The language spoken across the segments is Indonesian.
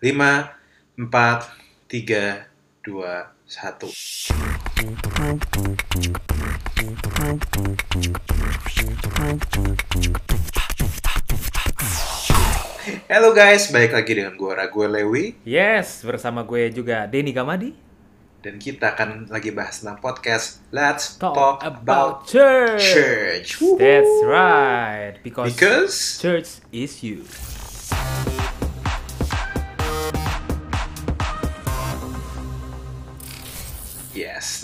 5, 4, 3, 2, 1. Halo guys, balik lagi dengan gue Ragu Lewi Yes, bersama gue juga Denny Gamadi. dan kita akan lagi bahas tentang podcast Let's Talk, Talk, about, About church. Church. That's right. Because, Because church is you.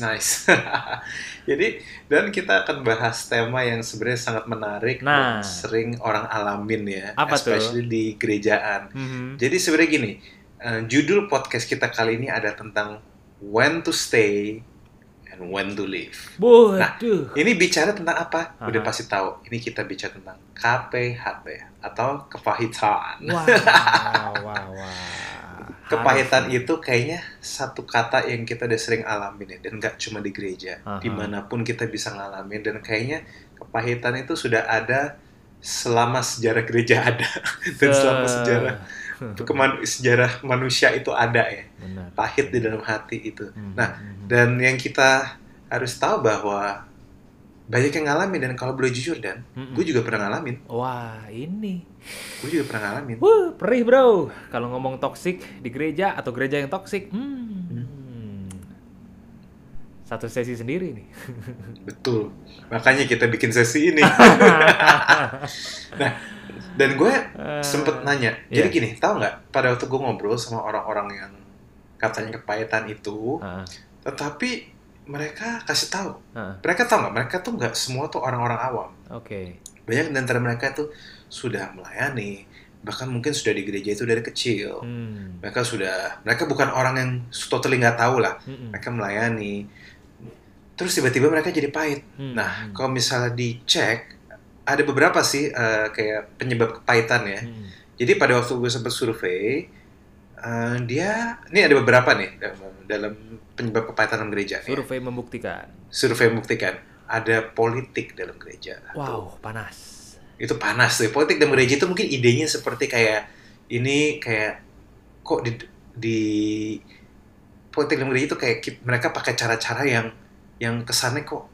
Nice. Jadi dan kita akan bahas tema yang sebenarnya sangat menarik dan Nah. sering orang alamin ya, Apa tuh? especially di gerejaan. Mhm. Jadi sebenarnya gini, eh, judul podcast kita kali ini ada tentang when to stay and when to leave. Waduh. Ini bicara tentang apa? Udah Aha. pasti tahu. Ini kita bicara tentang KPHT atau kepahitan. Wah, wah, wah. Kepahitan Harus. itu kayaknya satu kata yang kita udah sering alamin ya, dan nggak cuma di gereja, Aha. di mana pun kita bisa ngalamin dan kayaknya kepahitan itu sudah ada selama sejarah gereja ada dan selama Se- sejarah keman- sejarah manusia itu ada ya, Benar. pahit di dalam hati itu. Mhm, Nah, mhm. Dan yang kita harus tahu bahwa banyak yang ngalamin dan kalau boleh jujur dan Mhm. gue juga pernah ngalamin, Wah, ini. gue juga pernah ngalamin. Wuh, perih bro. Kalau ngomong toksik di gereja atau gereja yang toksik, hmm. Satu sesi sendiri nih. Betul. Makanya kita bikin sesi ini. nah, dan gue sempet nanya. Jadi iya. gini, tahu nggak? Pada waktu gue ngobrol sama orang-orang yang katanya kepahitan itu, Ah, tetapi mereka kasih tahu. ah, Mereka tahu nggak? Mereka tuh nggak semua tuh orang-orang awam. Oke. Banyak di antara mereka tuh sudah melayani, bahkan mungkin sudah di gereja itu dari kecil. Hmm. Mereka sudah, mereka bukan orang yang totally nggak tahu lah. Mm-mm. Mereka melayani. Terus tiba-tiba mereka jadi pahit. Hmm, Nah, hmm. kalau misalnya dicek, ada beberapa sih eh, kayak penyebab kepahitan ya. Hmm. Jadi pada waktu gue sempat survei, eh, dia, ini ada beberapa nih dalam, dalam penyebab kepahitan dalam gereja. nih ya. Survei membuktikan. Survei membuktikan ada politik dalam gereja. Wow, panas. Itu panas tuh. Politik dalam gereja itu mungkin idenya seperti kayak ini kayak kok di, di politik dalam gereja itu kayak mereka pakai cara-cara yang yang kesannya kok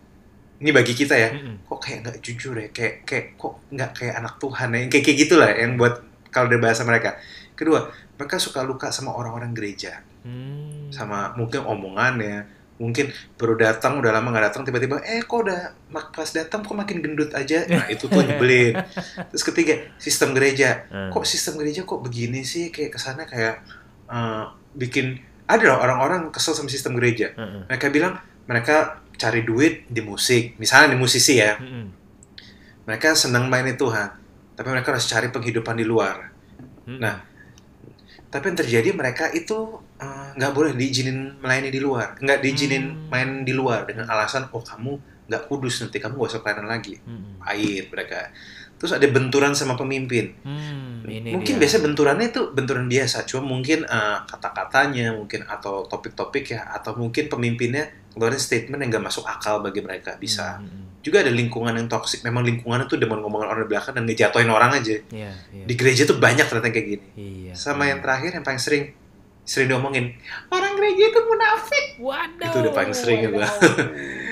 ini bagi kita ya Mm-mm. kok kayak nggak jujur ya kayak kayak kok nggak kayak anak Tuhan ya kayak kayak gitulah yang buat kalau dari bahasa mereka. Kedua mereka suka luka sama orang-orang gereja. Hmm. sama mungkin omongannya mungkin baru datang udah lama nggak datang tiba-tiba eh kok udah pas datang kok makin gendut aja? Nah itu tuh nyebelin. Terus ketiga sistem gereja. Hmm. kok sistem gereja kok begini sih? Kayak kesannya kayak eh, bikin ada loh orang-orang kesel sama sistem gereja. Mm-mm. mereka bilang mereka cari duit di musik. Misalnya di musisi ya. Mm-mm. mereka senang mainin Tuhan tapi mereka harus cari penghidupan di luar Mm-mm. Nah, tapi yang terjadi mereka itu eh, nggak boleh diizinin melayani di luar nggak diizinin Hmm. main di luar dengan alasan oh kamu nggak kudus nanti kamu gak usah pelayanan lagi Mm-mm. pahit mereka terus ada benturan sama pemimpin Hmm, ini mungkin dia. biasa benturannya itu benturan biasa cuma mungkin eh, kata-katanya mungkin atau topik-topik ya atau mungkin pemimpinnya ngeluarin statement yang nggak masuk akal bagi mereka bisa Mm-mm. Juga ada lingkungan yang toksik memang lingkungannya tuh demen ngomongin orang di belakang dan ngejatoin orang aja Iya, iya. di gereja tuh banyak ternyata kayak gini Iya. sama iya. yang terakhir yang paling sering sering diomongin orang gereja itu munafik Waduh. Itu udah paling sering ya.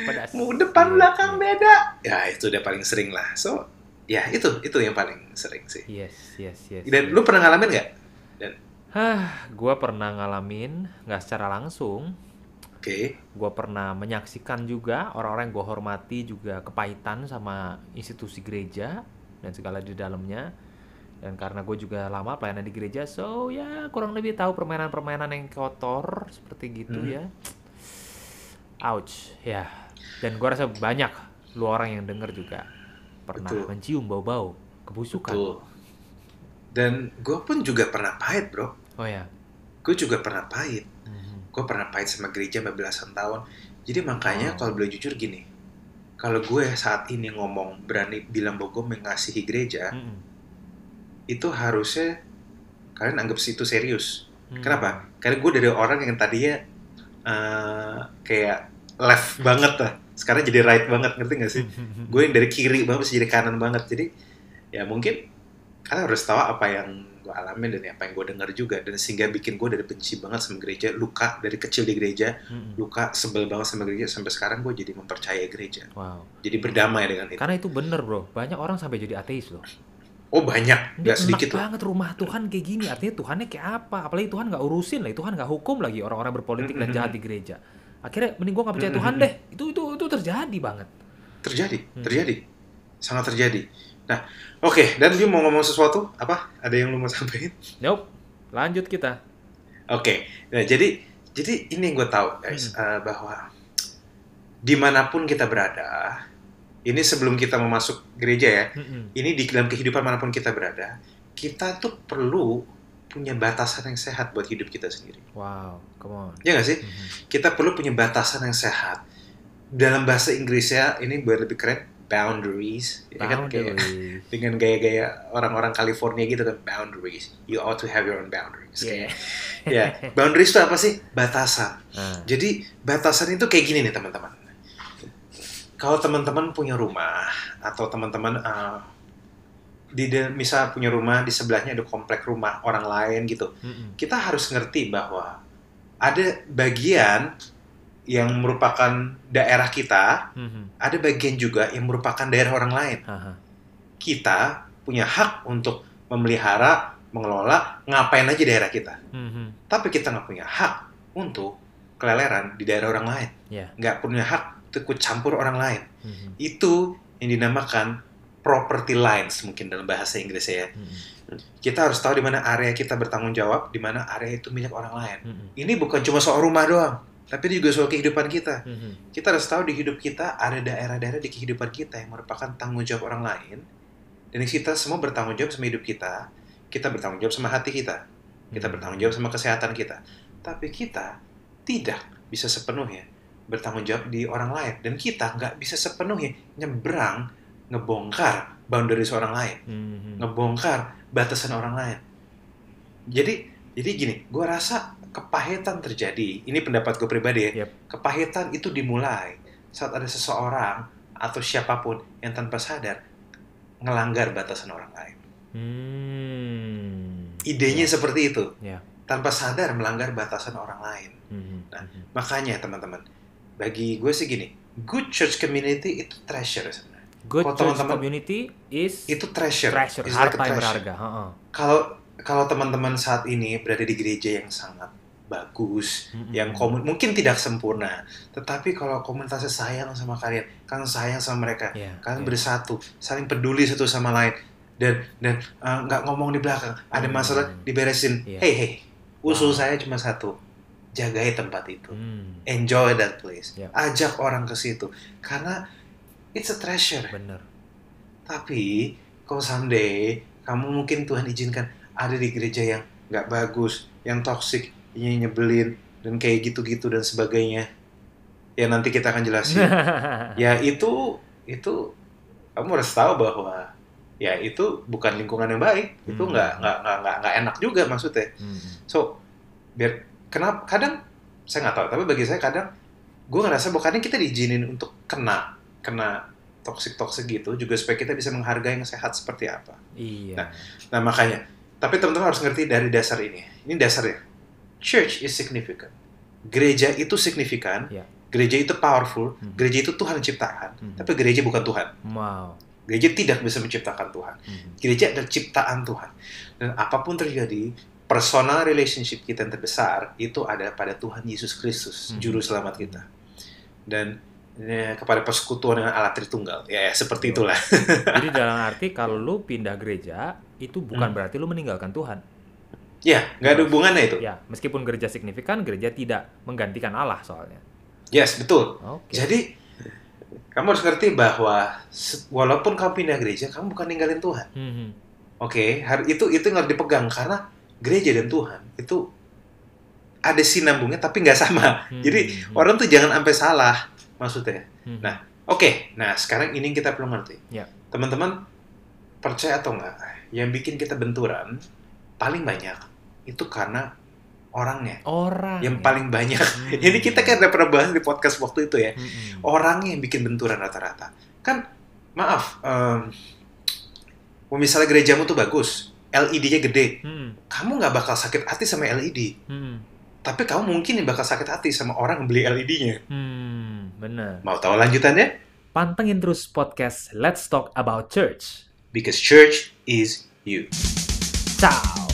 Pedas. mau depan Iya, belakang iya. beda ya itu udah paling sering lah so ya itu itu yang paling sering sih Yes, yes, yes. dan yes. lu pernah ngalamin nggak Hah, gua pernah ngalamin nggak secara langsung. Oke Gua pernah menyaksikan juga orang-orang yang gue hormati juga kepahitan sama institusi gereja dan segala di dalamnya. Dan karena gue juga lama pelayanan di gereja, so ya kurang lebih tahu permainan-permainan yang kotor seperti gitu Hmm. ya. Ouch, ya. Dan gue rasa banyak lu orang yang denger juga pernah Betul. mencium bau-bau kebusukan. betul dan gue pun juga pernah pahit bro Oh ya. gue juga pernah pahit Mhm. Gue pernah pahit sama gereja sampai belasan tahun jadi makanya Oh. kalau boleh jujur gini kalau gue saat ini ngomong berani bilang bahwa gue mengasihi gereja Mm-mm. itu harusnya kalian anggap situ serius Hmm. Kenapa? Karena gue dari orang yang tadinya eh, kayak left banget lah. Sekarang jadi right banget, ngerti gak sih? Gue yang dari kiri banget jadi kanan banget. Jadi ya mungkin kalian harus tahu apa yang gue alamin dan apa yang gue dengar juga dan sehingga bikin gue dari benci banget sama gereja luka dari kecil di gereja Mm-mm. luka sebel banget sama gereja sampai sekarang gue jadi mempercayai gereja Wow. jadi berdamai dengan itu Karena itu bener bro, banyak orang sampai jadi ateis loh. oh banyak nggak sedikit loh banget rumah Tuhan kayak gini. Artinya Tuhannya kayak apa? Apalagi Tuhan nggak urusin lagi, Tuhan nggak hukum lagi orang-orang berpolitik dan jahat di gereja. Akhirnya mending gue nggak percaya Tuhan deh. Itu itu itu terjadi banget. terjadi Hmm. terjadi sangat terjadi nah oke dan dia mau ngomong sesuatu apa ada yang lu mau sampaikan Nope. Lanjut kita. Oke, nah jadi jadi ini yang gue tahu guys eh, bahwa di mana pun kita berada, ini sebelum kita mau masuk gereja ya, Mm-mm. ini di dalam kehidupan mana pun kita berada, kita tuh perlu punya batasan yang sehat buat hidup kita sendiri. Wow, come on. Ya nggak sih? Mhm. Kita perlu punya batasan yang sehat. Dalam bahasa Inggrisnya ini buat lebih keren boundaries, ya kan kayak Boundaries. dengan gaya-gaya orang-orang California gitu kan boundaries. You ought to have your own boundaries. Yeah. Kayak, ya, boundaries itu apa sih? Batasan. Nah, Jadi batasan itu kayak gini nih teman-teman. Kalau teman-teman punya rumah atau teman-teman uh, di misal punya rumah di sebelahnya ada komplek rumah orang lain gitu, mm-mm. kita harus ngerti bahwa ada bagian yang merupakan daerah kita, Mhm. ada bagian juga yang merupakan daerah orang lain. Haha. Kita punya hak untuk memelihara, mengelola, ngapain aja daerah kita. Mhm. Tapi kita nggak punya hak untuk keleleran di daerah orang lain. Ya. Nggak punya hak untuk campur orang lain. Mhm. Itu yang dinamakan property lines mungkin dalam bahasa Inggris ya. Mhm. Kita harus tahu di mana area kita bertanggung jawab, di mana area itu milik orang lain. Mhm. Ini bukan cuma soal rumah doang, tapi juga soal kehidupan kita. Mhm. Kita harus tahu di hidup kita ada daerah-daerah di kehidupan kita yang merupakan tanggung jawab orang lain. Dan kita semua bertanggung jawab sama hidup kita. Kita bertanggung jawab sama hati kita. Kita bertanggung jawab sama kesehatan kita. Tapi kita tidak bisa sepenuhnya bertanggung jawab di orang lain. Dan kita nggak bisa sepenuhnya nyebrang, ngebongkar boundaries orang lain. Mhm. Ngebongkar batasan orang lain. Jadi, jadi gini, gue rasa kepahitan terjadi. Ini pendapat gue pribadi ya. Yep. Kepahitan itu dimulai saat ada seseorang atau siapa pun yang tanpa sadar ngelanggar batasan orang lain. Hmm. Idenya seperti itu. Ya. Tanpa sadar melanggar batasan orang lain. Mhm. Nah, Mhm. Makanya teman-teman, bagi gue sih gini, good church community itu treasure sebenarnya. Good church teman-teman- community is Itu treasure. treasure, It's like harta yang berharga. Heeh. Kalau kalau teman-teman saat ini berada di gereja yang sangat bagus, Mhm. yang komun mungkin tidak sempurna, tetapi kalau komunitasnya sayang sama kalian, kalian sayang sama mereka, Iya, kalian iya. bersatu, saling peduli satu sama lain, dan dan uh, nggak ngomong di belakang, ada Hmm. masalah diberesin, Iya. hey hey, usul Wow. saya cuma satu, jagai tempat itu, Hmm, enjoy that place, Iya. ajak orang ke situ, karena it's a treasure. bener. Tapi kalau someday kamu mungkin Tuhan izinkan ada di gereja yang nggak bagus, yang toksik, yang nyebelin, dan kayak gitu-gitu dan sebagainya. Ya nanti kita akan jelasin. ya itu itu kamu harus tahu bahwa ya itu bukan lingkungan yang baik. Itu Hmm. nggak nggak nggak nggak nggak enak juga maksudnya. Mhm. So biar kenapa kadang saya nggak tahu tapi bagi saya kadang gue ngerasa bahwa kadang kita diizinin untuk kena kena toksik toksik gitu juga supaya kita bisa menghargai yang sehat seperti apa. Iya. Nah, Nah makanya tapi teman-teman harus ngerti dari dasar ini. Ini dasarnya. Church is significant. Gereja itu signifikan. Ya. Gereja itu powerful. Hmm. Gereja itu Tuhan yang ciptakan. Hmm. Tapi gereja bukan Tuhan. Wow. Gereja tidak bisa menciptakan Tuhan. Mhm. Gereja adalah ciptaan Tuhan. Dan apa pun terjadi, personal relationship kita yang terbesar itu ada pada Tuhan Yesus Kristus, Hmm. juru selamat kita. Dan ya, kepada persekutuan dengan Allah Tritunggal. Ya, ya, seperti Betul. itulah. Jadi dalam arti kalau lu pindah gereja itu bukan Hmm. berarti lu meninggalkan Tuhan. ya, nggak ada hubungannya itu. Ya, meskipun gereja signifikan, gereja tidak menggantikan Allah soalnya. Yes, betul. Oke. Jadi kamu harus ngerti bahwa walaupun kamu pindah gereja, kamu bukan ninggalin Tuhan. Mhm. Oke, har- itu itu yang harus dipegang karena gereja dan Tuhan itu ada sinambungnya tapi nggak sama. Mhm. Jadi Mhm. orang tuh jangan sampai salah maksudnya. Mhm. Nah, Oke, nah sekarang ini yang kita perlu ngerti. Ya. Teman-teman percaya atau enggak, yang bikin kita benturan paling banyak itu karena orangnya. orang Yang ya. paling banyak. Hmm. Ini kita kan udah pernah bahas di podcast waktu itu ya. Mhm. Orangnya yang bikin benturan rata-rata. Kan maaf, em, misalnya gerejamu tuh bagus, LED-nya gede, Hmm. kamu nggak bakal sakit hati sama LED. Hmm. Tapi kamu mungkin yang bakal sakit hati sama orang yang beli LED-nya. Hmm. Bener. Mau tahu lanjutannya? Pantengin terus podcast Let's Talk About Church. Because church is you. Ciao.